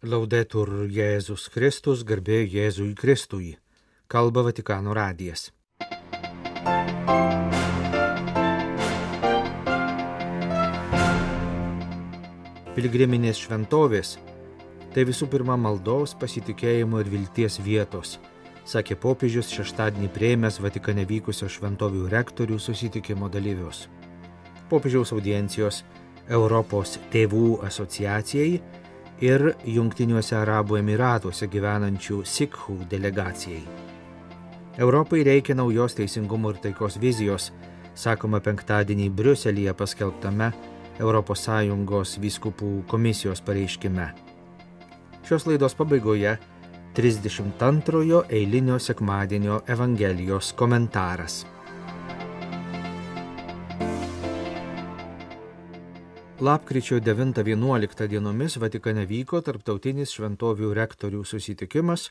Laudetur Jėzus Kristus, garbė Jėzui Kristui. Kalba Vatikano radijas. Pilgriminės šventovės - tai visų pirma maldos, pasitikėjimo ir vilties vietos, sakė popiežius šeštadienį prieimęs Vatikane vykusio šventovių rektorių susitikimo dalyvius. Popiežiaus audiencijos Europos tėvų asociacijai ir Junktiniuose Arabų Emiratuose gyvenančių Sikhų delegacijai. Europai reikia naujos teisingumo ir taikos vizijos, sakoma penktadienį Briuselėje paskelbtame ES vyskupų komisijos pareiškime. Šios laidos pabaigoje 32 eilinio sekmadienio Evangelijos komentaras. Lapkričio 9-11 dienomis Vatikane vyko tarptautinis šventovių rektorių susitikimas,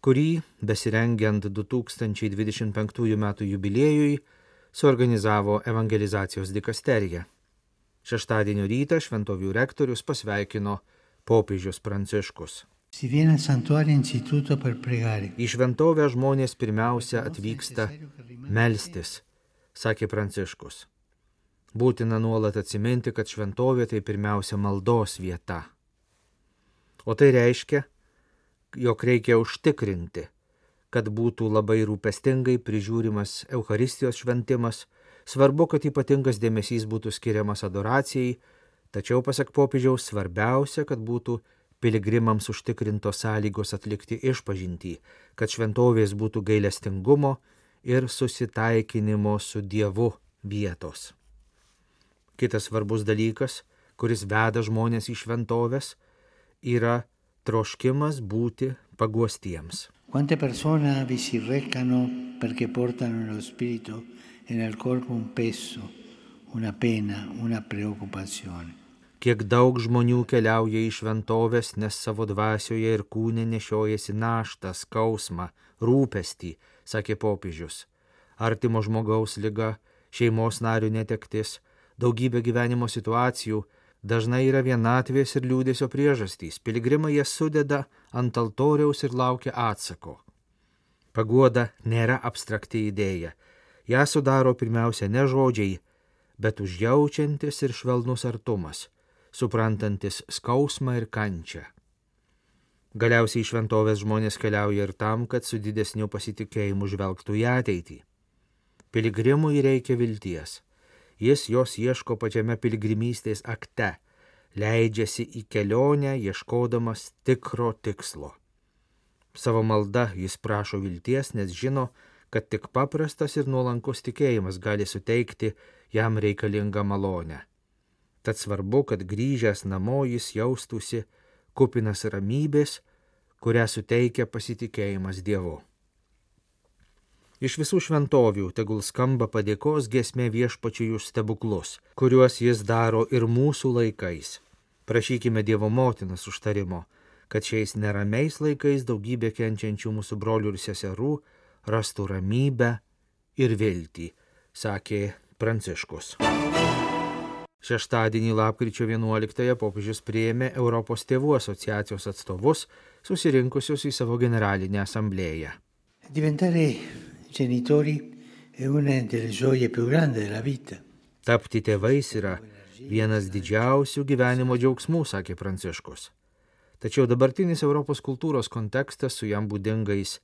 kurį, besirengiant 2025 m. jubiliejui, suorganizavo evangelizacijos dikasterija. Šeštadienio rytą šventovių rektorius pasveikino popiežius Pranciškus. Į šventovę žmonės pirmiausia atvyksta melstis, sakė Pranciškus. Būtina nuolat atsiminti, kad šventovė tai pirmiausia maldos vieta. O tai reiškia, jog reikia užtikrinti, kad būtų labai rūpestingai prižiūrimas Euharistijos šventimas, svarbu, kad ypatingas dėmesys būtų skiriamas adoracijai, tačiau, pasak popiežiaus, svarbiausia, kad būtų piligrimams užtikrintos sąlygos atlikti išpažintį, kad šventovės būtų gailestingumo ir susitaikinimo su Dievu vietos. Kitas svarbus dalykas, kuris veda žmonės į šventovės, yra troškimas būti paguostiems. Quante persone vi si recano perché portano nello spirito e nel corpo un peso, una pena, una preoccupazione. Kiek daug žmonių keliauja į šventovės, nes savo dvasioje ir kūne nešiojasi naštą, skausmą, rūpestį, sakė popiežius. Artimo žmogaus lyga, šeimos narių netektis, daugybė gyvenimo situacijų dažnai yra vienatvės ir liūdėsio priežastys. Piligrimai jas sudeda ant altoriaus ir laukia atsako. Paguoda nėra abstrakti idėja. Ja sudaro pirmiausia ne žodžiai, bet užjaučiantis ir švelnus artumas, suprantantis skausmą ir kančią. Galiausiai šventovės žmonės keliauja ir tam, kad su didesniu pasitikėjimu žvelgtų į ateitį. Piligrimui reikia vilties Jis jos ieško pačiame piligrimystės akte, leidžiasi į kelionę ieškodamas tikro tikslo. Savo malda jis prašo vilties, nes žino, kad tik paprastas ir nuolankus tikėjimas gali suteikti jam reikalingą malonę. Tad svarbu, kad grįžęs namo jis jaustųsi kupinas ramybės, kurią suteikia pasitikėjimas Dievu. Iš visų šventovių tegul skamba padėkos gesmė viešpačiui už stebuklus, kuriuos jis daro ir mūsų laikais. Prašykime Dievo motinas užtarimo, kad šiais neramiais laikais daugybė kenčiančių mūsų brolių ir seserų rastų ramybę ir viltį, sakė Pranciškus. Šeštadienį lapkričio 11-ąją popiežius prieėmė Europos tėvų asociacijos atstovus susirinkusius į savo generalinę asamblėją. Diventare genitori è una delle gioie più grandi della vita. Tapti tėvais yra vienas didžiausių gyvenimo džiaugsmų, sakė Pranciškus. Tačiau dabartinis Europos kultūros kontekstas su jam būdingais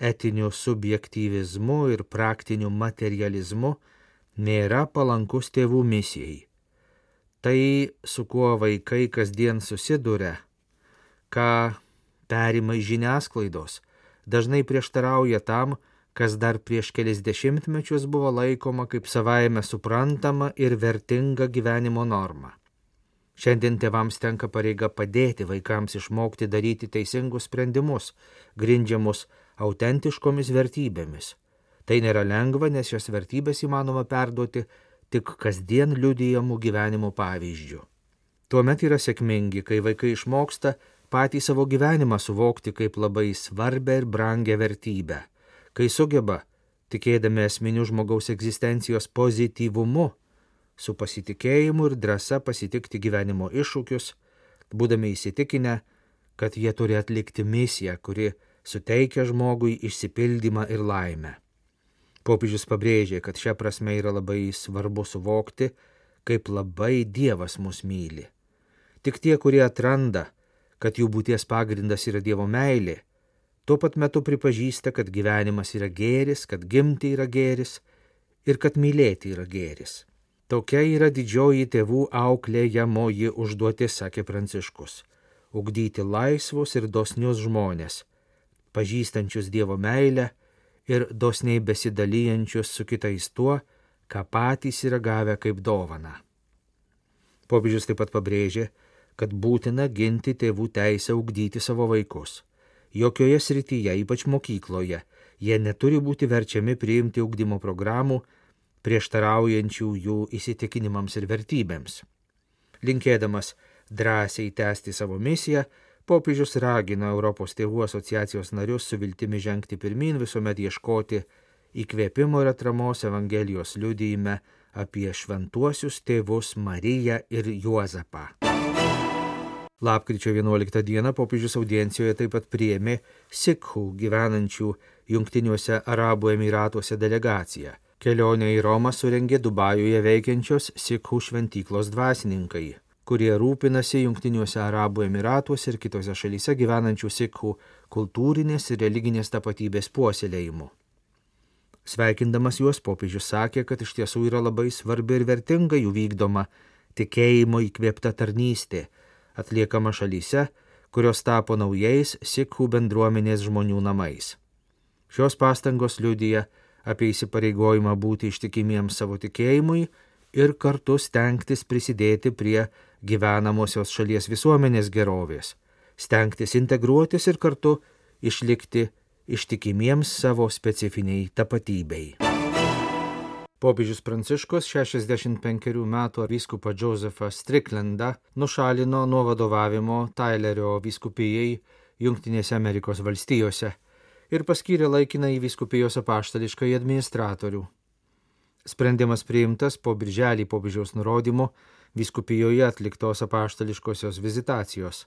etiniu subjektyvizmu ir praktiniu materializmu nėra palankus tėvų misijai. Tai, su kuo vaikai kasdien susiduria, ką perima iš žiniasklaidos, dažnai prieštarauja tam, kas dar prieš kelis dešimtmečius buvo laikoma kaip savaime suprantama ir vertinga gyvenimo norma. Šiandien tėvams tenka pareiga padėti vaikams išmokti daryti teisingus sprendimus, grindžiamus autentiškomis vertybėmis. Tai nėra lengva, nes šios vertybės įmanoma perduoti tik kasdien liudijamų gyvenimo pavyzdžių. Tuomet yra sėkmingi, kai vaikai išmoksta patį savo gyvenimą suvokti kaip labai svarbę ir brangę vertybę kai sugeba, tikėdami esminių žmogaus egzistencijos pozityvumu, su pasitikėjimu ir drąsa pasitikti gyvenimo iššūkius, būdami įsitikinę, kad jie turi atlikti misiją, kuri suteikia žmogui išsipildymą ir laimę. Popiežius pabrėžė, kad šią prasme yra labai svarbu suvokti, kaip labai Dievas mus myli. Tik tie, kurie atranda, kad jų būties pagrindas yra Dievo meilė, tuo pat metu pripažįsta, kad gyvenimas yra gėris, kad gimti yra gėris ir kad mylėti yra gėris. Tokia yra didžioji tėvų auklėjamoji užduotis, sakė Pranciškus - ugdyti laisvus ir dosnius žmonės, pažįstančius Dievo meilę ir dosniai besidalyjančius su kitais tuo, ką patys yra gavę kaip dovana. Popiežius taip pat pabrėžė, kad būtina ginti tėvų teisę ugdyti savo vaikus. Jokioje srityje, ypač mokykloje, jie neturi būti verčiami priimti ugdymo programų, prieštaraujančių jų įsitikinimams ir vertybėms. Linkėdamas drąsiai tęsti savo misiją, popiežius ragina Europos tėvų asociacijos narius su viltimi žengti pirmin, visuomet ieškoti įkvėpimo ir atramos Evangelijos liudyjime apie šventuosius tėvus Mariją ir Juozapą. Lapkričio 11 dieną popiežius audiencijoje taip pat priėmė Sikhų gyvenančių Junktiniuose Arabų Emiratuose delegaciją. Kelionę į Romą surengė Dubajuje veikiančios Sikhų šventyklos dvasininkai, kurie rūpinasi Junktiniuose Arabų Emiratuose ir kitose šalyse gyvenančių Sikhų kultūrinės ir religinės tapatybės puoselėjimu. Sveikindamas juos popiežius sakė, kad iš tiesų yra labai svarbi ir vertinga jų vykdoma tikėjimo įkvėpta tarnystė atliekama šalyse, kurios tapo naujais sikhų bendruomenės žmonių namais. Šios pastangos liudyja apie įsipareigojimą būti ištikimiems savo tikėjimui ir kartu stengtis prisidėti prie gyvenamosios šalies visuomenės gerovės, stengtis integruotis ir kartu išlikti ištikimiems savo specifiniai tapatybei. Popiežius Pranciškus 65 metų vyskupą Josefą Stricklandą nušalino nuo vadovavimo Tylerio vyskupijai Junktinėse Amerikos valstijose ir paskyrė laikiną į vyskupijos apaštališką administratorių. Sprendimas priimtas po birželį popiežiaus nurodymu vyskupijoje atliktos apaštališkosios vizitacijos.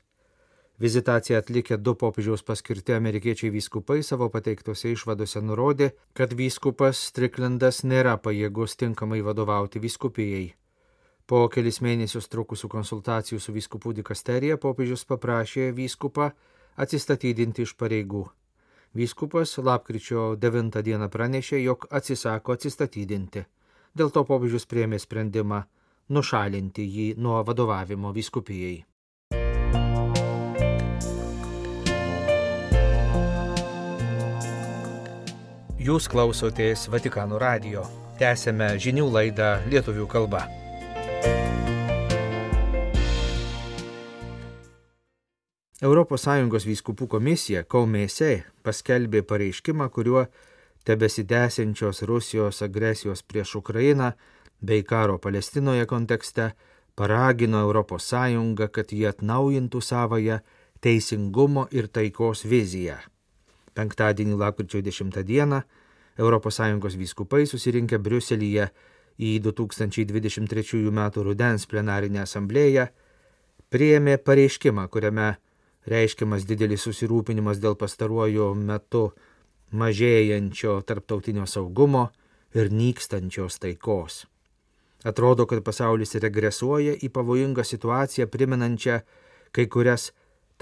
Vizitaciją atlikę du popiežiaus paskirti amerikiečiai vyskupai savo pateiktose išvadose nurodė, kad vyskupas Striklandas nėra pajėgus tinkamai vadovauti vyskupijai. Po kelis mėnesius trukusių konsultacijų su vyskupų dikasterija popiežius paprašė vyskupą atsistatydinti iš pareigų. Vyskupas lapkričio 9 dieną pranešė, jog atsisako atsistatydinti. Dėl to popiežius priemė sprendimą nušalinti jį nuo vadovavimo vyskupijai. Jūs klausotės Vatikano radio. Tęsėme žinių laidą lietuvių kalba. ES vyskupų komisija Kaumėse paskelbė pareiškimą, kuriuo tebesidęsiančios Rusijos agresijos prieš Ukrainą bei karo Palestinoje kontekste paragino ES, kad jie atnaujintų savoją teisingumo ir taikos viziją. Penktadienį lapkričio 10 dieną ES vyskupai susirinkę Briuselyje į 2023 m. rudens plenarinę asamblėją priėmė pareiškimą, kuriame reiškiamas didelis susirūpinimas dėl pastaruoju metu mažėjančio tarptautinio saugumo ir nykstančios taikos. Atrodo, kad pasaulis regresuoja į pavojingą situaciją, primenančią kai kurias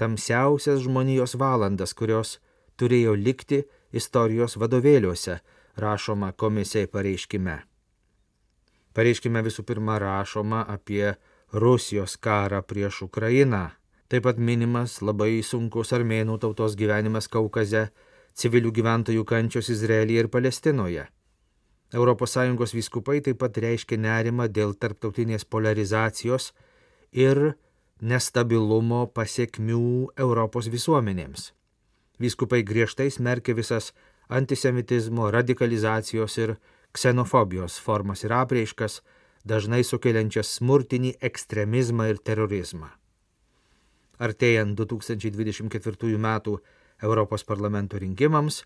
tamsiausias žmonijos valandas, kurios turėjo likti istorijos vadovėliuose, rašoma komisijai pareiškime. Pareiškime visų pirma rašoma apie Rusijos karą prieš Ukrainą. Taip pat minimas labai sunkus armėnų tautos gyvenimas Kaukaze, civilių gyventojų kančios Izraelyje ir Palestinoje. ES vyskupai taip pat reiškia nerimą dėl tarptautinės polarizacijos ir nestabilumo pasiekmių Europos visuomenėms. Vyskupai griežtai smerkia visas antisemitizmo, radikalizacijos ir ksenofobijos formas ir apreiškas, dažnai sukeliančias smurtinį ekstremizmą ir terorizmą. Artėjant 2024 m. Europos parlamento rinkimams,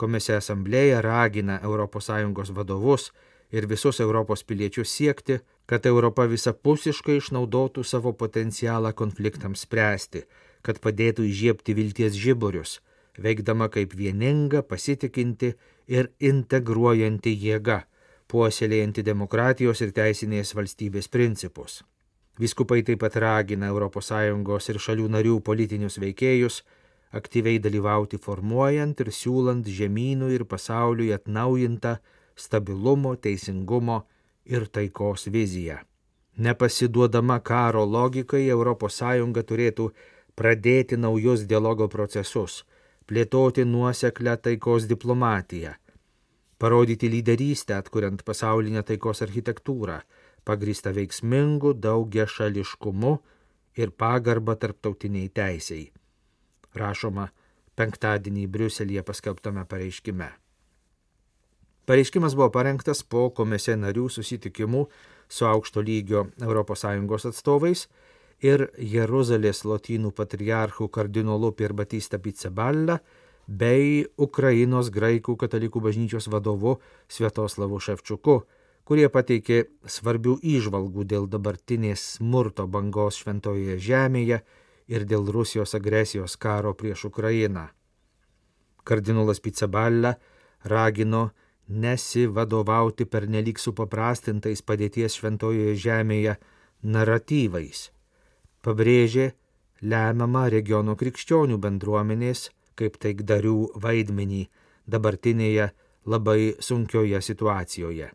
Komisija asamblėja ragina ES vadovus ir visus Europos piliečius siekti, kad Europa visapusiškai išnaudotų savo potencialą konfliktams spręsti, kad padėtų įžiepti vilties žiburius, veikdama kaip vieninga, pasitikinti ir integruojanti jėga, puoselėjanti demokratijos ir teisinės valstybės principus. Viskupai taip pat ragina ES ir šalių narių politinius veikėjus aktyviai dalyvauti formuojant ir siūlant žemynų ir pasauliui atnaujintą stabilumo, teisingumo ir taikos viziją. Nepasiduodama karo logikai, ES turėtų pradėti naujus dialogo procesus, plėtoti nuoseklę taikos diplomatiją, parodyti lyderystę atkuriant pasaulinę taikos architektūrą, pagrįstą veiksmingu daugia šališkumu ir pagarba tarptautiniai teisiai. Rašoma penktadienį Briuselėje paskelbtame pareiškime. Pareiškimas buvo parengtas po komisė narių susitikimų su aukšto lygio ES atstovais ir Jeruzalės lotynų patriarchų kardinolu Pirbatista Pizzaballa bei Ukrainos graikų katalikų bažnyčios vadovu Svietoslavu Ševčiuku, kurie pateikė svarbių įžvalgų dėl dabartinės smurto bangos šventojoje žemėje ir dėl Rusijos agresijos karo prieš Ukrainą. Kardinolas Pizzaballa ragino nesivadovauti pernelyg supaprastintais padėties šventojoje žemėje naratyvais pabrėžė lemiamą regiono krikščionių bendruomenės kaip taikdarių vaidmenį dabartinėje labai sunkioje situacijoje.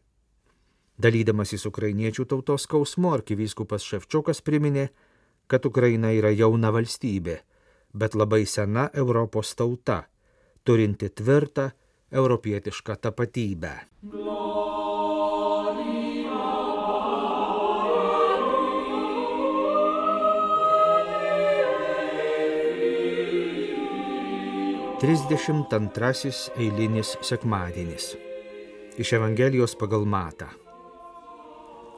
Dalydamasis ukrainiečių tautos skausmu, arkivyskupas Ševčiukas priminė, kad Ukraina yra jauna valstybė, bet labai sena Europos tauta, turinti tvirtą europietišką tapatybę. Glory. 32 eilinis sekmadienis. Iš Evangelijos pagal Matą.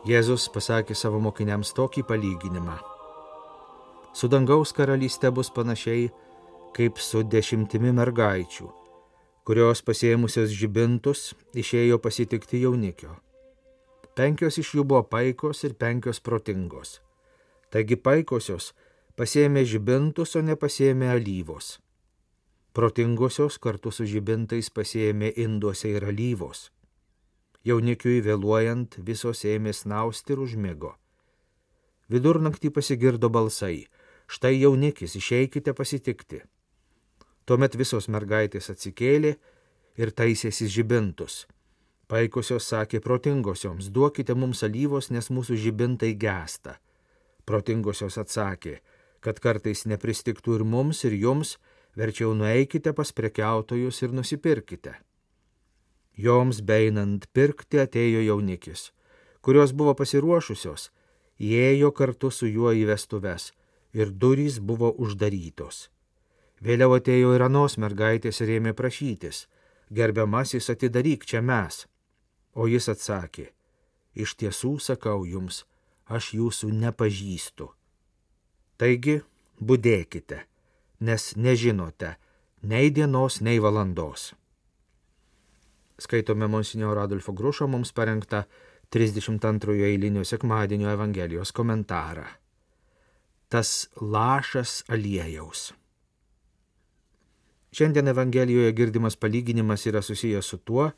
Jėzus pasakė savo mokiniams tokį palyginimą. Su dangaus karalystė bus panašiai kaip su dešimtimi mergaičių, kurios pasėmusios žibintus išėjo pasitikti jaunikio. Penkios iš jų buvo paikos ir penkios protingos. Taigi paikosios pasėmė žibintus, o nepasėmė alyvos Protingosios kartu su žibintais pasėjėmė induose ir alyvos. Jaunikiui vėluojant visos ėmė snausti ir užmigo. Vidurnaktį pasigirdo balsai. Štai jaunikis, išeikite pasitikti. Tuomet visos mergaitės atsikėlė ir taisėsi žibintus. Paikusios sakė protingosioms, duokite mums alyvos, nes mūsų žibintai gesta. Protingosios atsakė, kad kartais nepristiktų ir mums, ir jums, verčiau nueikite pas prekiautojus ir nusipirkite. Joms beinant pirkti atėjo jaunikis, kurios buvo pasiruošusios, įėjo kartu su juo į vestuves ir durys buvo uždarytos. Vėliau atėjo ir anos mergaitės ir ėmė prašytis, gerbiamasis atidaryk čia mes. O jis atsakė, iš tiesų sakau jums, aš jūsų nepažįstu. Taigi, būdėkite nes nežinote nei dienos, nei valandos. Skaitome Monsinjoro Adolfo Grušo mums parengtą 32 eilinio sekmadienio Evangelijos komentarą. Tas lašas aliejaus. Šiandien Evangelijoje girdimas palyginimas yra susijęs su tuo,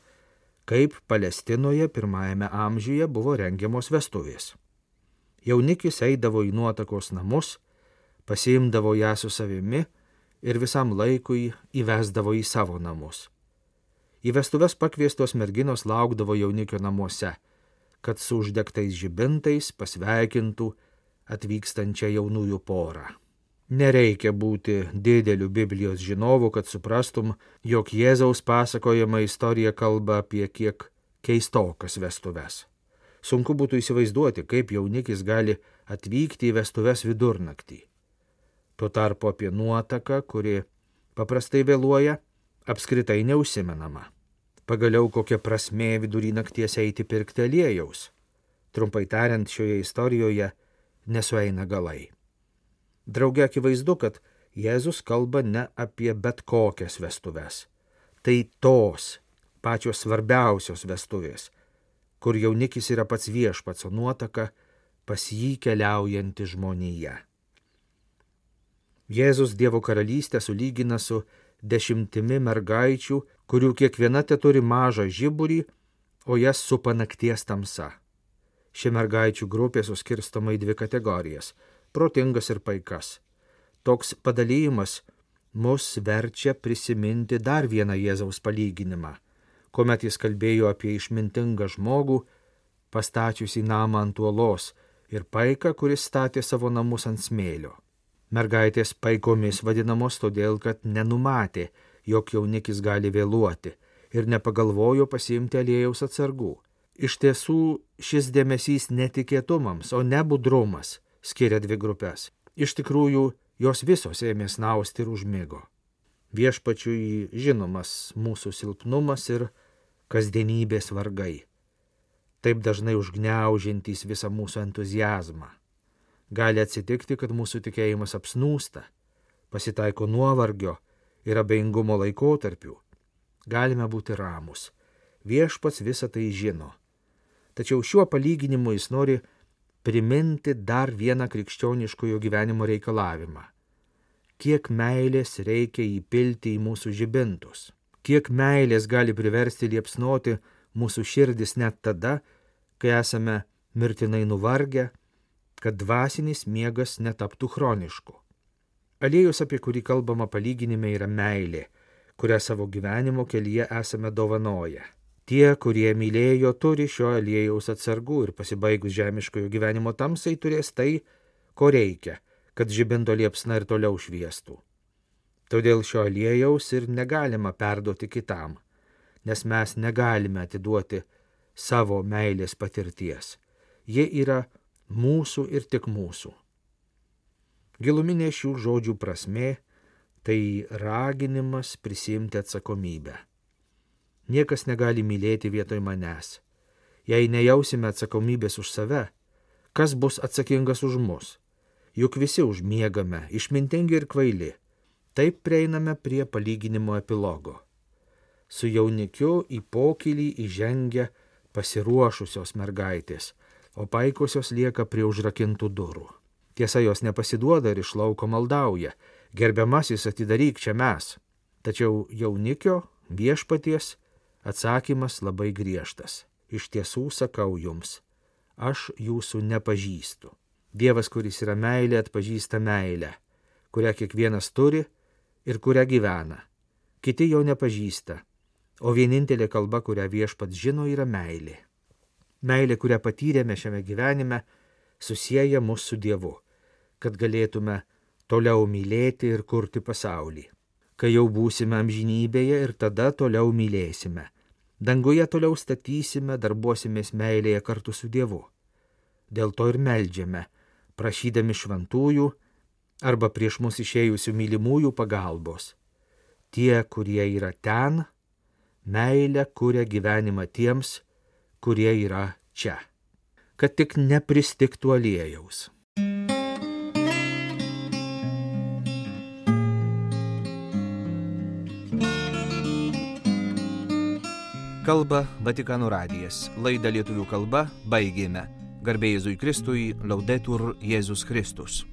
kaip Palestinoje pirmajame amžiuje buvo rengiamos vestuvės. Jaunikis eidavo į nuotakos namus, pasiimdavo ją su savimi ir visam laikui įvesdavo į savo namus. Į vestuves pakviestos merginos laukdavo jaunikio namuose, kad su uždegtais žibintais pasveikintų atvykstančią jaunųjų porą. Nereikia būti dideliu Biblijos žinovu, kad suprastum, jog Jėzaus pasakojama istorija kalba apie kiek keistokas vestuves. Sunku būtų įsivaizduoti, kaip jaunikis gali atvykti į vestuves vidurnaktį. Tuo tarpu apie nuotaką, kuri paprastai vėluoja, apskritai neužsimenama. Pagaliau kokia prasmė vidury nakties eiti pirkti aliejaus. Trumpai tariant, šioje istorijoje nesueina galai. Drauge akivaizdu, kad Jėzus kalba ne apie bet kokias vestuves. Tai tos pačios svarbiausios vestuvės, kur jaunikis yra pats viešpats, o nuotaka pas jį keliaujanti žmonija. Jėzus Dievo karalystę sulygina su dešimtimi mergaičių, kurių kiekviena te turi mažą žiburį, o jas supa nakties tamsa. Ši mergaičių grupė suskirstama į dvi kategorijas - protingas ir paikas. Toks padalymas mus verčia prisiminti dar vieną Jėzaus palyginimą, kuomet jis kalbėjo apie išmintingą žmogų, pastačiusį namą ant uolos ir paiką, kuris statė savo namus ant smėlio. Mergaitės paikomis vadinamos todėl, kad nenumatė, jog jaunikis gali vėluoti ir nepagalvojo pasiimti aliejaus atsargų. Iš tiesų šis dėmesys netikėtumams, o ne budrumas skiria dvi grupės. Iš tikrųjų, jos visos ėmė snausti ir užmėgo. Viešpačiui žinomas mūsų silpnumas ir kasdienybės vargai. Taip dažnai užgneužintys visą mūsų entuzijazmą. Gali atsitikti, kad mūsų tikėjimas apsnūsta, pasitaiko nuovargio ir abejingumo laikotarpių. Galime būti ramus. Viešpats visą tai žino. Tačiau šiuo palyginimu jis nori priminti dar vieną krikščioniškojo gyvenimo reikalavimą. Kiek meilės reikia įpilti į mūsų žibintus. Kiek meilės gali priversti liepsnoti mūsų širdis net tada, kai esame mirtinai nuvargę kad dvasinis miegas netaptų chronišku. Aliejus, apie kurį kalbama palyginime, yra meilė, kurią savo gyvenimo kelyje esame dovanoję. Tie, kurie mylėjo, turi šio aliejaus atsargų ir pasibaigus žemiškojo gyvenimo tamsai turės tai, ko reikia, kad žibinto liepsna ir toliau šviestų. Todėl šio aliejaus ir negalima perduoti kitam, nes mes negalime atiduoti savo meilės patirties. Jie yra mūsų ir tik mūsų. Giluminė šių žodžių prasme - tai raginimas prisimti atsakomybę. Niekas negali mylėti vietoj manęs. Jei nejausime atsakomybės už save, kas bus atsakingas už mus? Juk visi užmiegame, išmintingi ir kvaili. Taip prieiname prie palyginimo epilogo. Su jaunikiu į pokylį įžengia pasiruošusios mergaitės o paikosios lieka prie užrakintų durų. Tiesa, jos nepasiduoda ir iš lauko maldauja, gerbiamasis atidaryk čia mes. Tačiau jaunikio viešpaties atsakymas labai griežtas. Iš tiesų sakau jums, aš jūsų nepažįstu. Dievas, kuris yra meilė, atpažįsta meilę, kurią kiekvienas turi ir kurią gyvena. Kiti jo nepažįsta, o vienintelė kalba, kurią viešpats žino, yra meilė. Meilė, kurią patyrėme šiame gyvenime, susiję mus su Dievu, kad galėtume toliau mylėti ir kurti pasaulį. Kai jau būsime amžinybėje ir tada toliau mylėsime. Danguje toliau statysime, darbuosimės meilėje kartu su Dievu. Dėl to ir melžiame, prašydami šventųjų arba prieš mus išėjusių mylimųjų pagalbos. Tie, kurie yra ten, meilę kuria gyvenimą tiems, kurie yra čia, kad tik nepristiktų aliejaus. Kalba Vatikano radijas. Laidą lietuvių kalba baigėme. Garbėjai Jėzui Kristui, laudetur Jėzus Kristus.